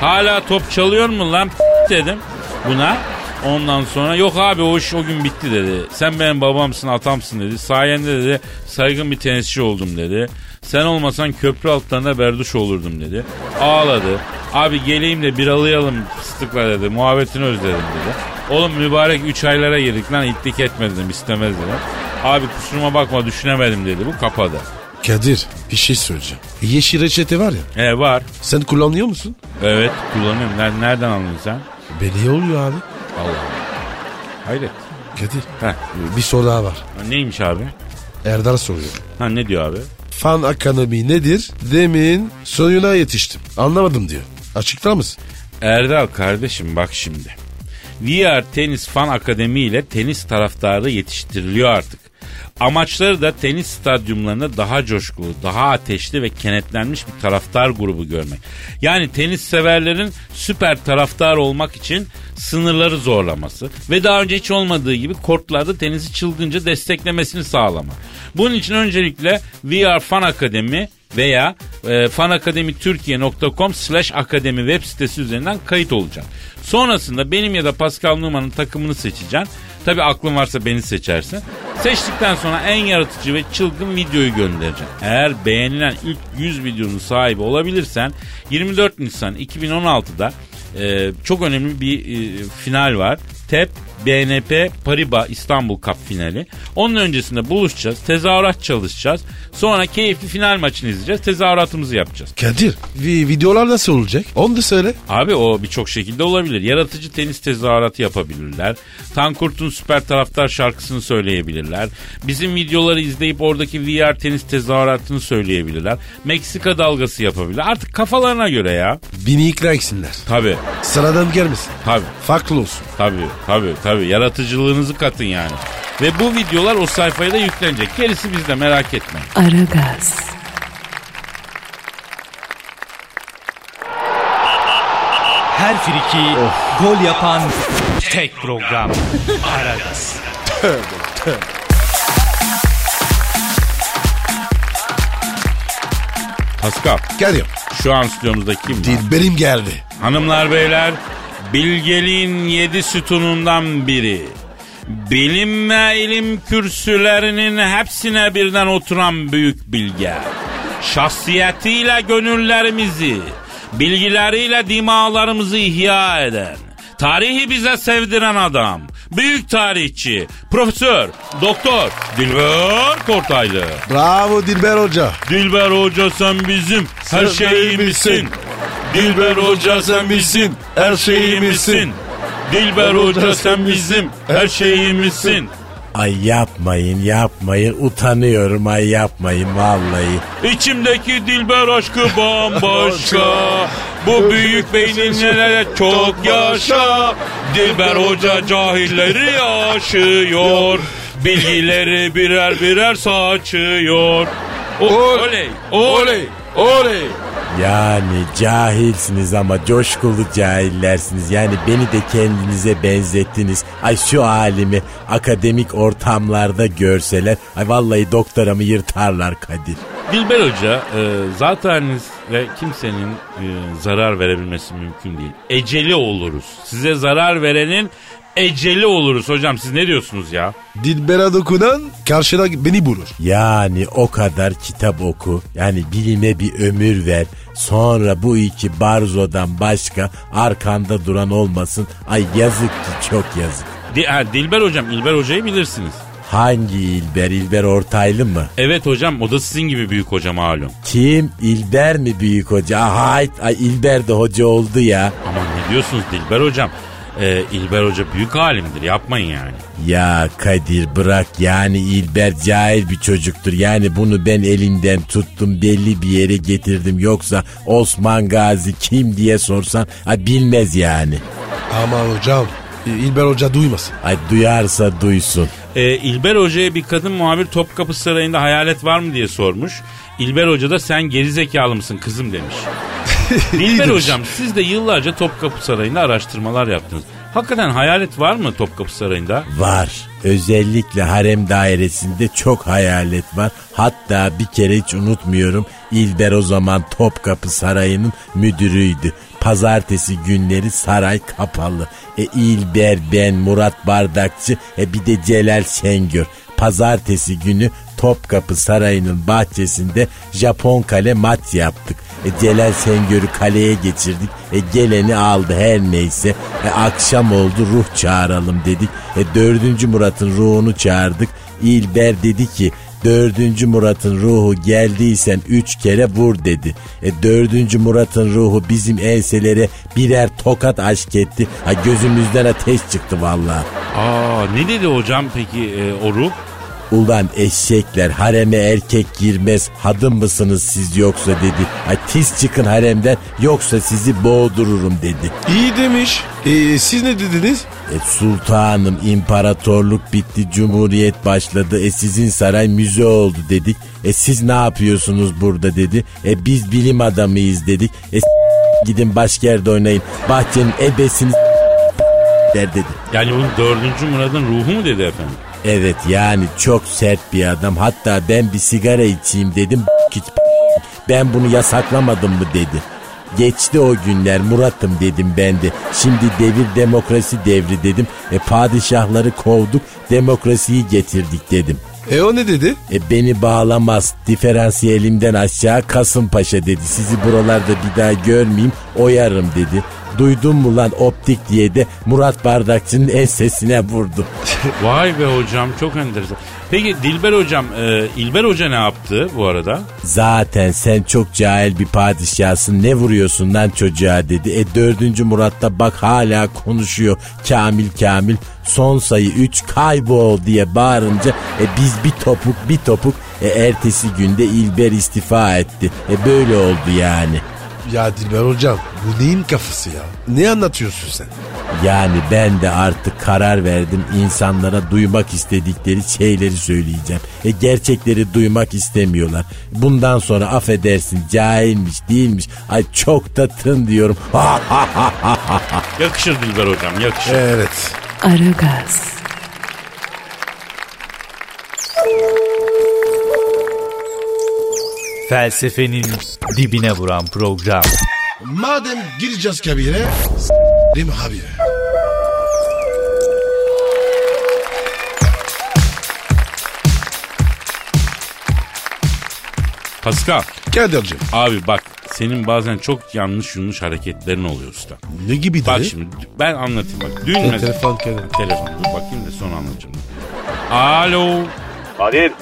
Hala top çalıyor mu lan dedim buna. Ondan sonra yok abi o iş o gün bitti dedi. Sen benim babamsın atamsın dedi. Sayende dedi saygın bir tenisçi oldum dedi. Sen olmasan köprü altlarında berduş olurdum dedi. Ağladı. Abi geleyim de biralayalım fıstıkla dedi. Muhabbetini özledim dedi. Oğlum mübarek 3 aylara girdik lan itlik etme dedim istemez dedim. Abi kusuruma bakma düşünemedim dedi. Bu kapadı. Kadir bir şey söyleyeceğim. Yeşil reçete var ya. E var. Sen kullanıyor musun? Evet kullanıyorum. Ner- Nereden anladın sen? Belli oluyor abi. Allah. Hayret. Kadir Heh. bir soru daha var. Ha, Neymiş abi? Erdal soruyor. Ha ne diyor abi? Fan akademi nedir? Demin sonuna yetiştim. Anlamadım diyor. Açıklar mısın? Erdal kardeşim bak şimdi. VR Tenis Fan Akademi ile tenis taraftarı yetiştiriliyor artık. Amaçları da tenis stadyumlarında daha coşkulu, daha ateşli ve kenetlenmiş bir taraftar grubu görmek. Yani tenis severlerin süper taraftar olmak için sınırları zorlaması ve daha önce hiç olmadığı gibi kortlarda tenisi çılgınca desteklemesini sağlamak. Bunun için öncelikle VR Fan Akademi veya e, fanakademiturkiye.com slash akademi web sitesi üzerinden kayıt olacaksın. Sonrasında benim ya da Pascal Numa'nın takımını seçeceksin. Tabi aklın varsa beni seçersin. Seçtikten sonra en yaratıcı ve çılgın videoyu göndereceksin. Eğer beğenilen ilk 100 videonun sahibi olabilirsen 24 Nisan 2016'da e, çok önemli bir e, final var. TEP BNP Paribas İstanbul Cup finali. Onun öncesinde buluşacağız. Tezahürat çalışacağız. Sonra keyifli final maçını izleyeceğiz. Tezahüratımızı yapacağız. Kadir vi- videolar nasıl olacak? Onu da söyle. Abi o birçok şekilde olabilir. Yaratıcı tenis tezahüratı yapabilirler. Tankurt'un süper taraftar şarkısını söyleyebilirler. Bizim videoları izleyip oradaki VR tenis tezahüratını söyleyebilirler. Meksika dalgası yapabilirler. Artık kafalarına göre ya. Beni ikna etsinler. Tabii, Sıradan gelmesin. tabii, Farklı olsun. tabii, tabii, tabii. Yaratıcılığınızı katın yani. Ve bu videolar o sayfaya da yüklenecek. Gerisi bizde merak etmeyin. Aragaz, Her friki gol yapan tek program. Aragaz. Pascal, Kadir. şu an stüdyomuzda kim var? Dilberim geldi. Hanımlar beyler bilgeliğin yedi sütunundan biri. Bilim ve ilim kürsülerinin hepsine birden oturan büyük bilge. Şahsiyetiyle gönüllerimizi, bilgileriyle dimalarımızı ihya eden, tarihi bize sevdiren adam, büyük tarihçi, profesör, doktor, Dilber Kortaylı. Bravo Dilber Hoca. Dilber Hoca sen bizim her Sen şeyimizsin. Dilber Hoca sen bizim her şeyimizsin. Dilber Hoca sen bizim her şeyimizsin. Ay yapmayın yapmayın utanıyorum ay yapmayın vallahi. İçimdeki Dilber aşkı bambaşka. Bu büyük beyninlere çok yaşa. Dilber Hoca cahilleri aşıyor. Bilgileri birer birer saçıyor. O, oley, oley, oley. Yani cahilsiniz ama coşkulu cahillersiniz. Yani beni de kendinize benzettiniz. Ay şu halimi akademik ortamlarda görseler. Ay vallahi doktoramı yırtarlar Kadir. Dilber Hoca e, zaten ve kimsenin e, zarar verebilmesi mümkün değil. Eceli oluruz. Size zarar verenin eceli oluruz hocam. Siz ne diyorsunuz ya? Dilber'e dokunan karşıda beni bulur. Yani o kadar kitap oku. Yani bilime bir ömür ver. Sonra bu iki barzodan başka arkanda duran olmasın. Ay yazık ki çok yazık. Di- ha, Dilber hocam, İlber hocayı bilirsiniz. Hangi İlber? İlber Ortaylı mı? Evet hocam o da sizin gibi büyük hoca malum. Kim? İlber mi büyük hoca? Hayt, ay İlber de hoca oldu ya. Aman ne diyorsunuz Dilber hocam? E, İlber Hoca büyük alimdir yapmayın yani. Ya Kadir bırak yani İlber cahil bir çocuktur. Yani bunu ben elinden tuttum belli bir yere getirdim. Yoksa Osman Gazi kim diye sorsan ha, bilmez yani. Ama hocam İlber Hoca duymasın. Ay duyarsa duysun. E, İlber Hoca'ya bir kadın muhabir Topkapı Sarayı'nda hayalet var mı diye sormuş. İlber Hoca da sen gerizekalı mısın kızım demiş. İlber demiş. Hocam siz de yıllarca Topkapı Sarayı'nda araştırmalar yaptınız. Hakikaten hayalet var mı Topkapı Sarayı'nda? Var. Özellikle harem dairesinde çok hayalet var. Hatta bir kere hiç unutmuyorum. İlber o zaman Topkapı Sarayı'nın müdürüydü. Pazartesi günleri saray kapalı. E İlber ben Murat Bardakçı e bir de Celal Şengör. Pazartesi günü Topkapı Sarayı'nın bahçesinde Japon kale maç yaptık. E Celal Şengör'ü kaleye geçirdik. E geleni aldı her neyse. E akşam oldu ruh çağıralım dedik. E dördüncü Murat'ın ruhunu çağırdık. İlber dedi ki Dördüncü Murat'ın ruhu geldiysen üç kere vur dedi. E dördüncü Murat'ın ruhu bizim enselere birer tokat aşk etti. Ha gözümüzden ateş çıktı vallahi. Aa ne dedi hocam peki e, o ruh? Ulan eşekler hareme erkek girmez hadım mısınız siz yoksa dedi. Ay tiz çıkın haremden yoksa sizi boğdururum dedi. İyi demiş. E, siz ne dediniz? E sultanım imparatorluk bitti cumhuriyet başladı e sizin saray müze oldu dedik. E siz ne yapıyorsunuz burada dedi. E biz bilim adamıyız dedik. E gidin başka yerde oynayın bahçenin ebesini der dedi. Yani bunun dördüncü Murad'ın ruhu mu dedi efendim? Evet yani çok sert bir adam. Hatta ben bir sigara içeyim dedim. Ben bunu yasaklamadım mı dedi. Geçti o günler Murat'ım dedim ben de. Şimdi devir demokrasi devri dedim. E padişahları kovduk demokrasiyi getirdik dedim. E o ne dedi? E beni bağlamaz diferansiyelimden aşağı Kasımpaşa dedi. Sizi buralarda bir daha görmeyeyim oyarım dedi. Duydun mu lan optik diye de Murat Bardakçı'nın ensesine vurdu. Vay be hocam çok enteresan. Peki Dilber hocam, e, İlber hoca ne yaptı bu arada? Zaten sen çok cahil bir padişahsın ne vuruyorsun lan çocuğa dedi. E dördüncü Murat'ta bak hala konuşuyor Kamil Kamil son sayı 3 kaybol diye bağırınca e biz bir topuk bir topuk e ertesi günde İlber istifa etti. E böyle oldu yani. Ya Dilber hocam bu neyin kafası ya? Ne anlatıyorsun sen? Yani ben de artık karar verdim insanlara duymak istedikleri şeyleri söyleyeceğim. E gerçekleri duymak istemiyorlar. Bundan sonra affedersin cahilmiş değilmiş. Ay çok da tın diyorum. Yakışır Dilber hocam yakışır. Evet. Aragaz, Felsefenin dibine vuran program. Madem gireceğiz kabire s**rim abi. Pascal Kadir'cim abi bak senin bazen çok yanlış yanlış hareketlerin oluyor usta. ne gibi Bak şimdi ben anlatayım bak. Dün mesela- telefon Kadir. Telefon dur bakayım da sonra anlatacağım. Alo. Kadir,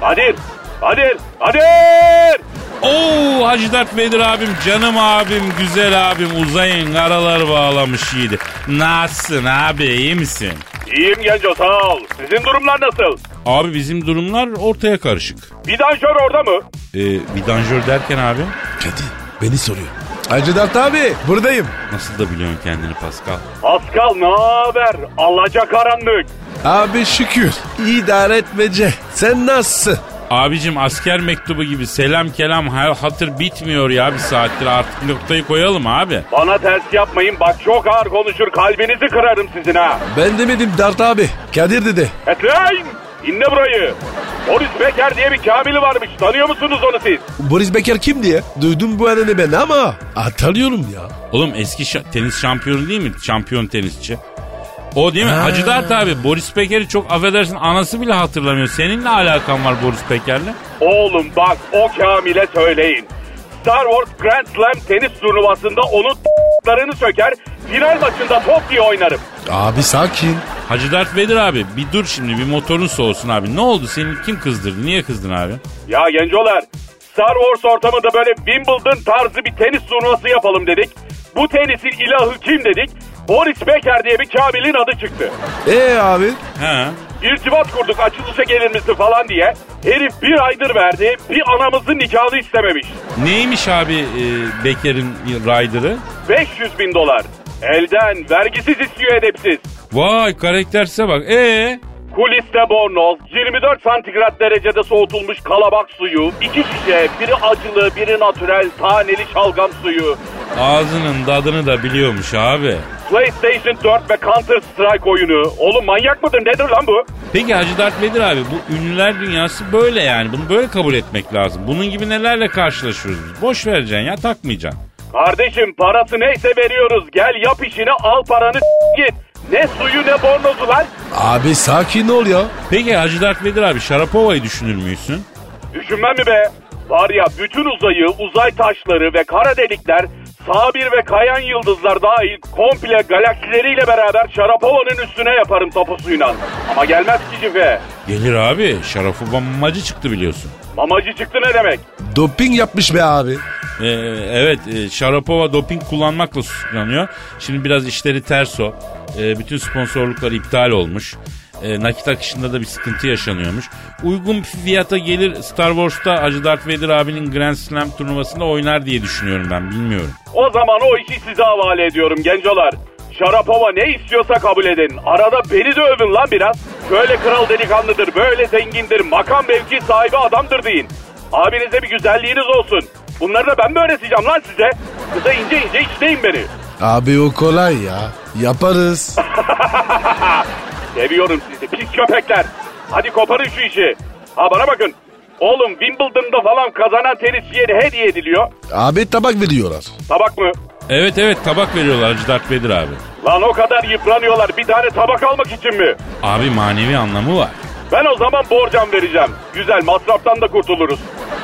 Kadir, Kadir, Kadir! Oo Hacı Dert Vedir abim, canım abim, güzel abim uzayın karalar bağlamış yiğidi. Nasılsın abi iyi misin? İyiyim Genco sağ ol. Sizin durumlar nasıl? Abi bizim durumlar ortaya karışık. Vidanjör orada mı? Ee, vidanjör derken abi Kadir beni soruyor. Hacı Dert abi buradayım. nasıl da biliyorsun kendini Pascal? Pascal ne haber? Alaca karanlık. Abi şükür. İdare etmece. Sen nasılsın? Abicim asker mektubu gibi selam kelam hal hatır bitmiyor ya bir saattir artık noktayı koyalım abi. Bana ters yapmayın bak çok ağır konuşur kalbinizi kırarım sizin ha. Ben demedim Dert abi. Kadir dedi. Etleyin! İnle burayı. Boris Becker diye bir kamili varmış. Tanıyor musunuz onu siz? Boris Becker kim diye? Duydum bu adını ben ama hatırlıyorum ya. Oğlum eski şa- tenis şampiyonu değil mi? Şampiyon tenisçi. O değil mi? Ha. Hacı Dert abi Boris Beker'i çok affedersin anası bile hatırlamıyor. Senin ne alakan var Boris Beker'le? Oğlum bak o kamile söyleyin. Star Wars Grand Slam tenis turnuvasında onun larını söker. Final maçında top diye oynarım. Abi sakin. Hacı Dert Vedir abi bir dur şimdi bir motorun soğusun abi. Ne oldu senin kim kızdırdı? Niye kızdın abi? Ya gencolar Star Wars ortamında böyle Wimbledon tarzı bir tenis turnuvası yapalım dedik. Bu tenisin ilahı kim dedik? Boris Becker diye bir Kamil'in adı çıktı. E abi? Ha. İrtibat kurduk açılışa gelir misin falan diye. Herif bir aydır verdi bir anamızın nikahını istememiş. Neymiş abi e, Beker'in rider'ı? 500 bin dolar. Elden vergisiz istiyor edepsiz. Vay karaktersize bak. Ee Kuliste bornoz, 24 santigrat derecede soğutulmuş kalabak suyu, iki şişe, biri acılı, biri natürel, taneli şalgam suyu, ağzının tadını da biliyormuş abi. PlayStation 4 ve Counter Strike oyunu. Oğlum manyak mıdır nedir lan bu? Peki Hacı Dert Vedir abi bu ünlüler dünyası böyle yani. Bunu böyle kabul etmek lazım. Bunun gibi nelerle karşılaşıyoruz biz. Boş vereceksin ya takmayacaksın. Kardeşim parası neyse veriyoruz. Gel yap işini al paranı git. Ne suyu ne bornozu lan. Abi sakin ol ya. Peki Hacı Dert Vedir abi Şarapova'yı düşünür müysün? Düşünmem mi be? Var ya bütün uzayı, uzay taşları ve kara delikler, sabir ve kayan yıldızlar dahil komple galaksileriyle beraber Şarapova'nın üstüne yaparım topusuyla. Ama gelmez ki cife. Gelir abi. Şarapova mamacı çıktı biliyorsun. Mamacı çıktı ne demek? Doping yapmış be abi. Ee, evet e, Şarapova doping kullanmakla suçlanıyor. Şimdi biraz işleri ters o. Ee, bütün sponsorluklar iptal olmuş. Ee, nakit akışında da bir sıkıntı yaşanıyormuş. Uygun fiyata gelir Star Wars'ta Hacı Darth Vader abinin Grand Slam turnuvasında oynar diye düşünüyorum ben bilmiyorum. O zaman o işi size havale ediyorum gencolar. Şarapova ne istiyorsa kabul edin. Arada beni de övün lan biraz. Şöyle kral delikanlıdır, böyle zengindir, makam mevki sahibi adamdır deyin. Abinize bir güzelliğiniz olsun. Bunları da ben mi öğreteceğim lan size? Kıza ince ince işleyin beni. Abi o kolay ya. Yaparız. Seviyorum sizi pis köpekler. Hadi koparın şu işi. Ha bana bakın. Oğlum Wimbledon'da falan kazanan tenisçiye hediye ediliyor. Abi tabak veriyorlar. Tabak mı? Evet evet tabak veriyorlar Hacı Darth Vader abi. Lan o kadar yıpranıyorlar bir tane tabak almak için mi? Abi manevi anlamı var. Ben o zaman borcam vereceğim. Güzel masraftan da kurtuluruz.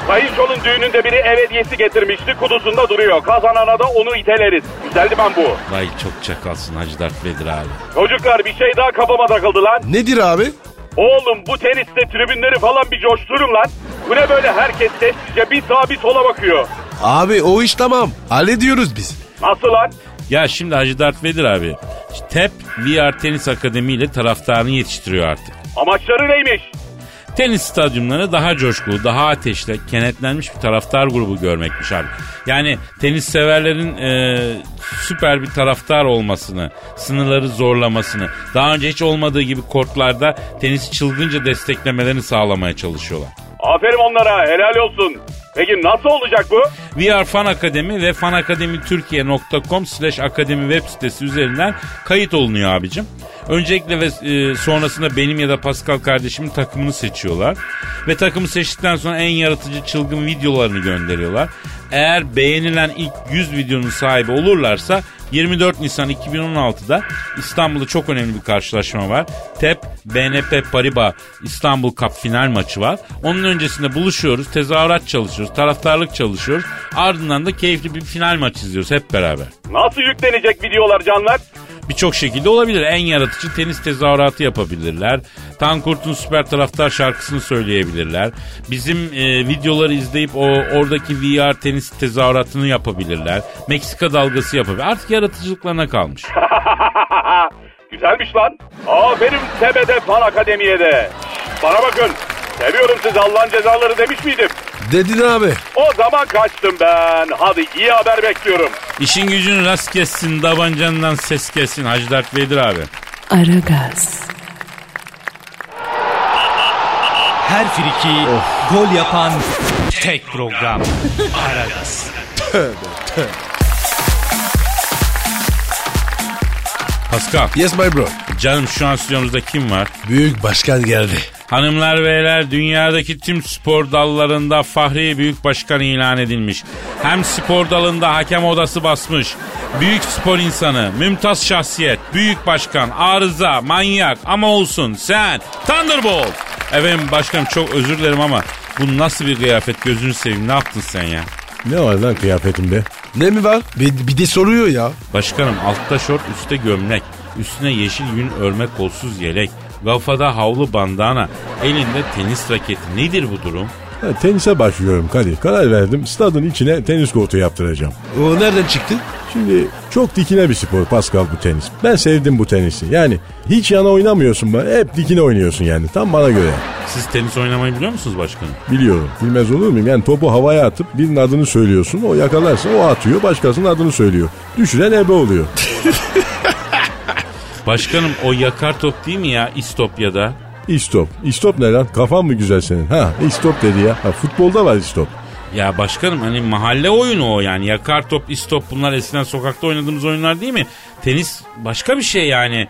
Kayınçolun düğününde biri ev hediyesi getirmişti. Kudusunda duruyor. Kazanana da onu iteleriz. Güzeldi ben bu. Vay çok çakalsın Hacı Darth Vader abi. Çocuklar bir şey daha kafama takıldı lan. Nedir abi? Oğlum bu teniste tribünleri falan bir coşturun lan. Bu ne böyle herkes sessizce bir sağa bir sola bakıyor. Abi o iş tamam. Hallediyoruz biz. Nasıl lan? Ya şimdi Hacı Darth Vader abi. TEP VR Tenis Akademi ile taraftarını yetiştiriyor artık. Amaçları neymiş? Tenis stadyumlarını daha coşkulu, daha ateşle, kenetlenmiş bir taraftar grubu görmekmiş abi. Yani tenis severlerin e, süper bir taraftar olmasını, sınırları zorlamasını, daha önce hiç olmadığı gibi kortlarda tenisi çılgınca desteklemelerini sağlamaya çalışıyorlar. Aferin onlara helal olsun. Peki nasıl olacak bu? VR Fan Akademi ve fanakademiturkiye.com slash akademi web sitesi üzerinden kayıt olunuyor abicim. Öncelikle ve e, sonrasında benim ya da Pascal kardeşimin takımını seçiyorlar. Ve takımı seçtikten sonra en yaratıcı çılgın videolarını gönderiyorlar. Eğer beğenilen ilk 100 videonun sahibi olurlarsa 24 Nisan 2016'da İstanbul'da çok önemli bir karşılaşma var. TEP BNP Paribas İstanbul Cup final maçı var. Onun öncesinde buluşuyoruz, tezahürat çalışıyoruz, taraftarlık çalışıyoruz. Ardından da keyifli bir final maç izliyoruz hep beraber. Nasıl yüklenecek videolar canlar? Birçok şekilde olabilir. En yaratıcı tenis tezahüratı yapabilirler. Tankurt'un süper taraftar şarkısını söyleyebilirler. Bizim e, videoları izleyip o oradaki VR tenis tezahüratını yapabilirler. Meksika dalgası yapabilir. Artık yaratıcılıklarına kalmış. Güzelmiş lan. Aferin Tebe'de Fan Akademi'ye de. Bana bakın. Seviyorum sizi Allah'ın cezaları demiş miydim? Dedin abi. O zaman kaçtım ben. Hadi iyi haber bekliyorum. İşin gücün rast kessin, tabancandan ses kessin. Hacı Dert Vedir abi. Aragaz, Her friki gol yapan tek program. Aragaz. Pascal. Yes my bro. Canım şu an stüdyomuzda kim var? Büyük başkan geldi. Hanımlar beyler dünyadaki tüm spor dallarında Fahri Büyük Başkan ilan edilmiş. Hem spor dalında hakem odası basmış. Büyük spor insanı, mümtaz şahsiyet, büyük başkan, arıza, manyak ama olsun sen Thunderbolt. Efendim başkanım çok özür dilerim ama bu nasıl bir kıyafet gözünü seveyim ne yaptın sen ya? Ne var lan kıyafetimde? Ne mi var? Bir, bir de soruyor ya. Başkanım altta şort üstte gömlek. Üstüne yeşil yün örme kolsuz yelek. Kafada havlu bandana. Elinde tenis raketi. Nedir bu durum? Ha, tenise başlıyorum Kadir. Karar verdim. Stadın içine tenis kortu yaptıracağım. O nereden çıktı? Şimdi çok dikine bir spor Pascal bu tenis. Ben sevdim bu tenisi. Yani hiç yana oynamıyorsun bana. Hep dikine oynuyorsun yani. Tam bana göre. Siz tenis oynamayı biliyor musunuz başkanım? Biliyorum. Bilmez olur muyum? Yani topu havaya atıp birinin adını söylüyorsun. O yakalarsa o atıyor. Başkasının adını söylüyor. Düşüren ebe oluyor. Başkanım o yakar top değil mi ya İstopya'da? İstop. İstop ne lan? Kafan mı güzel senin? Ha istop dedi ya. Ha, futbolda var istop. Ya başkanım hani mahalle oyunu o yani. Yakar top, istop bunlar eskiden sokakta oynadığımız oyunlar değil mi? Tenis başka bir şey yani.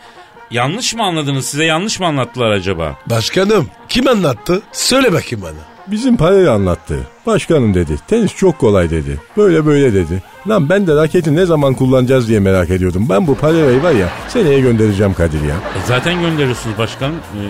Yanlış mı anladınız? Size yanlış mı anlattılar acaba? Başkanım kim anlattı? Söyle bakayım bana. Bizim parayı anlattı. Başkanım dedi. Tenis çok kolay dedi. Böyle böyle dedi. Lan ben de raketi ne zaman kullanacağız diye merak ediyordum. Ben bu parayı var ya seneye göndereceğim Kadir ya. E zaten gönderiyorsunuz başkanım. E,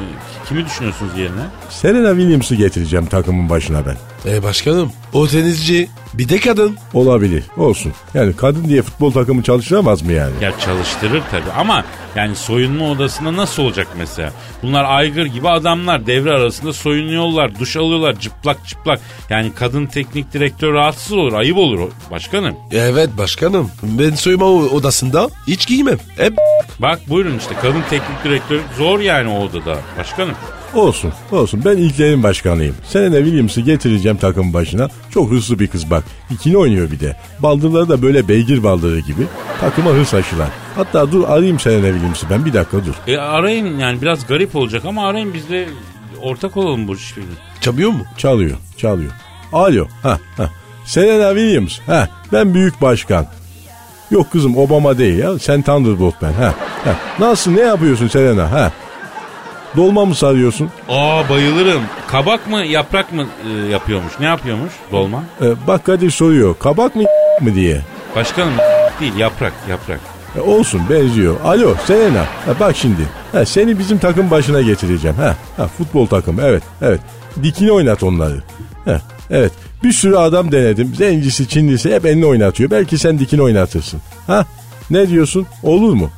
kimi düşünüyorsunuz yerine? Serena Williams'ı getireceğim takımın başına ben. E başkanım o tenisci bir de kadın. Olabilir. Olsun. Yani kadın diye futbol takımı çalıştıramaz mı yani? Ya çalıştırır tabii ama yani soyunma odasında nasıl olacak mesela? Bunlar aygır gibi adamlar devre arasında soyunuyorlar, duş alıyorlar çıplak çıplak. Yani kadın teknik direktör rahatsız olur, ayıp olur başkanım. Evet başkanım. Ben soyunma odasında hiç giymem. Hep Bak buyurun işte kadın teknik direktör zor yani o odada başkanım. Olsun olsun ben ilklerin başkanıyım. Serena Williams'ı getireceğim takım başına. Çok hırslı bir kız bak. İkini oynuyor bir de. Baldırları da böyle beygir baldırı gibi. Takıma hırs aşılar. Hatta dur arayayım Serena Williams'ı ben bir dakika dur. E arayın yani biraz garip olacak ama arayın biz de ortak olalım bu işbirliği. Çalıyor mu? Çalıyor çalıyor. Alo ha ha. Serena Williams ha ben büyük başkan. Yok kızım Obama değil ya. Sen Thunderbolt ben. Ha. ha. Nasıl ne yapıyorsun Serena? Ha. Dolma mı sarıyorsun? Aa bayılırım. Kabak mı yaprak mı e, yapıyormuş? Ne yapıyormuş dolma? Ee, bak Kadir soruyor. Kabak mı mı diye. Başkanım değil yaprak yaprak. E, olsun benziyor. Alo Serena. Ha, bak şimdi. Ha, seni bizim takım başına getireceğim. Ha, ha, futbol takımı evet evet. Dikini oynat onları. Ha, evet. Bir sürü adam denedim. Zencisi, Çinlisi hep elini oynatıyor. Belki sen dikini oynatırsın. Ha? Ne diyorsun? Olur mu?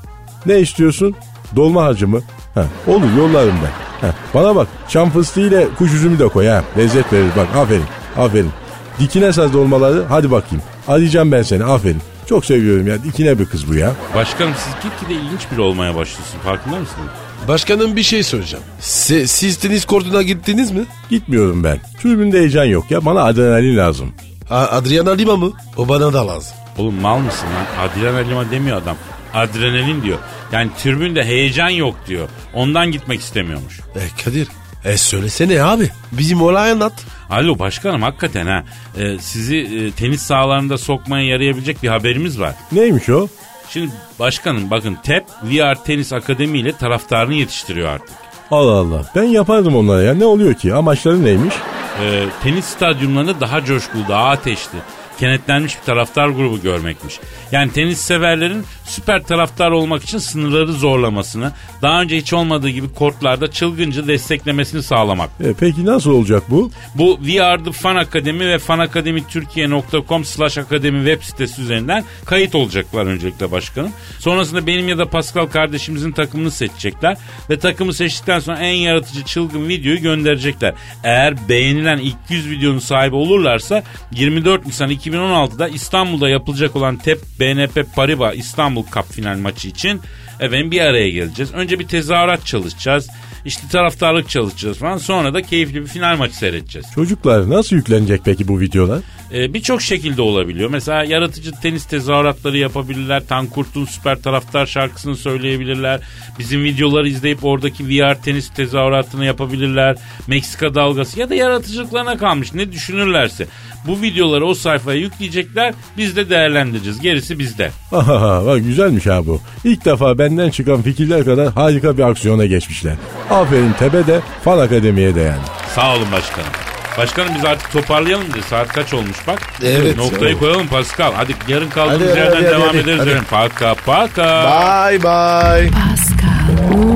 Ne istiyorsun? Dolma harcı mı? Ha, olur yollarım ben. Ha, bana bak çam fıstığı ile kuş üzümü de koy ha. Lezzet verir bak aferin aferin. Dikine saz dolmaları hadi bakayım. Arayacağım ben seni aferin. Çok seviyorum ya dikine bir kız bu ya. Başkanım siz gitgide ilginç biri olmaya başlıyorsun farkında mısınız? Başkanım bir şey soracağım. Si- siz tenis kortuna gittiniz mi? Gitmiyorum ben. Tribünde heyecan yok ya bana adrenalin lazım. A- Adriana Lima mı? O bana da lazım. Oğlum mal mısın lan? Adrenalin Lima demiyor adam. Adrenalin diyor. Yani tribünde heyecan yok diyor. Ondan gitmek istemiyormuş. E Kadir. E söylesene abi. Bizim olay anlat. Alo başkanım hakikaten ha. Ee, sizi e, tenis sahalarında sokmaya yarayabilecek bir haberimiz var. Neymiş o? Şimdi başkanım bakın TEP VR Tenis Akademi ile taraftarını yetiştiriyor artık. Allah Allah ben yapardım onlara ya ne oluyor ki amaçları neymiş? Ee, tenis stadyumlarında daha coşkulu daha ateşli kenetlenmiş bir taraftar grubu görmekmiş. Yani tenis severlerin süper taraftar olmak için sınırları zorlamasını, daha önce hiç olmadığı gibi kortlarda çılgınca desteklemesini sağlamak. E, peki nasıl olacak bu? Bu VR The Fan Akademi ve fanakademiturkiye.com slash akademi web sitesi üzerinden kayıt olacaklar öncelikle başkanım. Sonrasında benim ya da Pascal kardeşimizin takımını seçecekler ve takımı seçtikten sonra en yaratıcı çılgın videoyu gönderecekler. Eğer beğenilen ilk 100 videonun sahibi olurlarsa 24 Nisan 2016'da İstanbul'da yapılacak olan TEP BNP Paribas İstanbul Cup final maçı için efendim bir araya geleceğiz. Önce bir tezahürat çalışacağız. İşte taraftarlık çalışacağız falan. Sonra da keyifli bir final maçı seyredeceğiz. Çocuklar nasıl yüklenecek peki bu videolar? Ee, Birçok şekilde olabiliyor. Mesela yaratıcı tenis tezahüratları yapabilirler. Tankurt'un süper taraftar şarkısını söyleyebilirler. Bizim videoları izleyip oradaki VR tenis tezahüratını yapabilirler. Meksika dalgası ya da yaratıcılıklarına kalmış. Ne düşünürlerse. Bu videoları o sayfaya yükleyecekler. Biz de değerlendireceğiz. Gerisi bizde. Aha, bak güzelmiş ha bu. İlk defa benden çıkan fikirler kadar harika bir aksiyona geçmişler. Aferin Tepe de Fan Akademi'ye de yani. Sağ olun başkanım. Başkanım biz artık toparlayalım diye saat kaç olmuş bak. Evet. Noktayı Evet. koyalım Pascal. Hadi yarın kaldığımız Hadi, yerden hadi, devam hadi, ederiz. hadi. yarın. Paka paka. Bye bye. Pascal,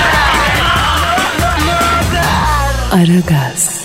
Aragaz.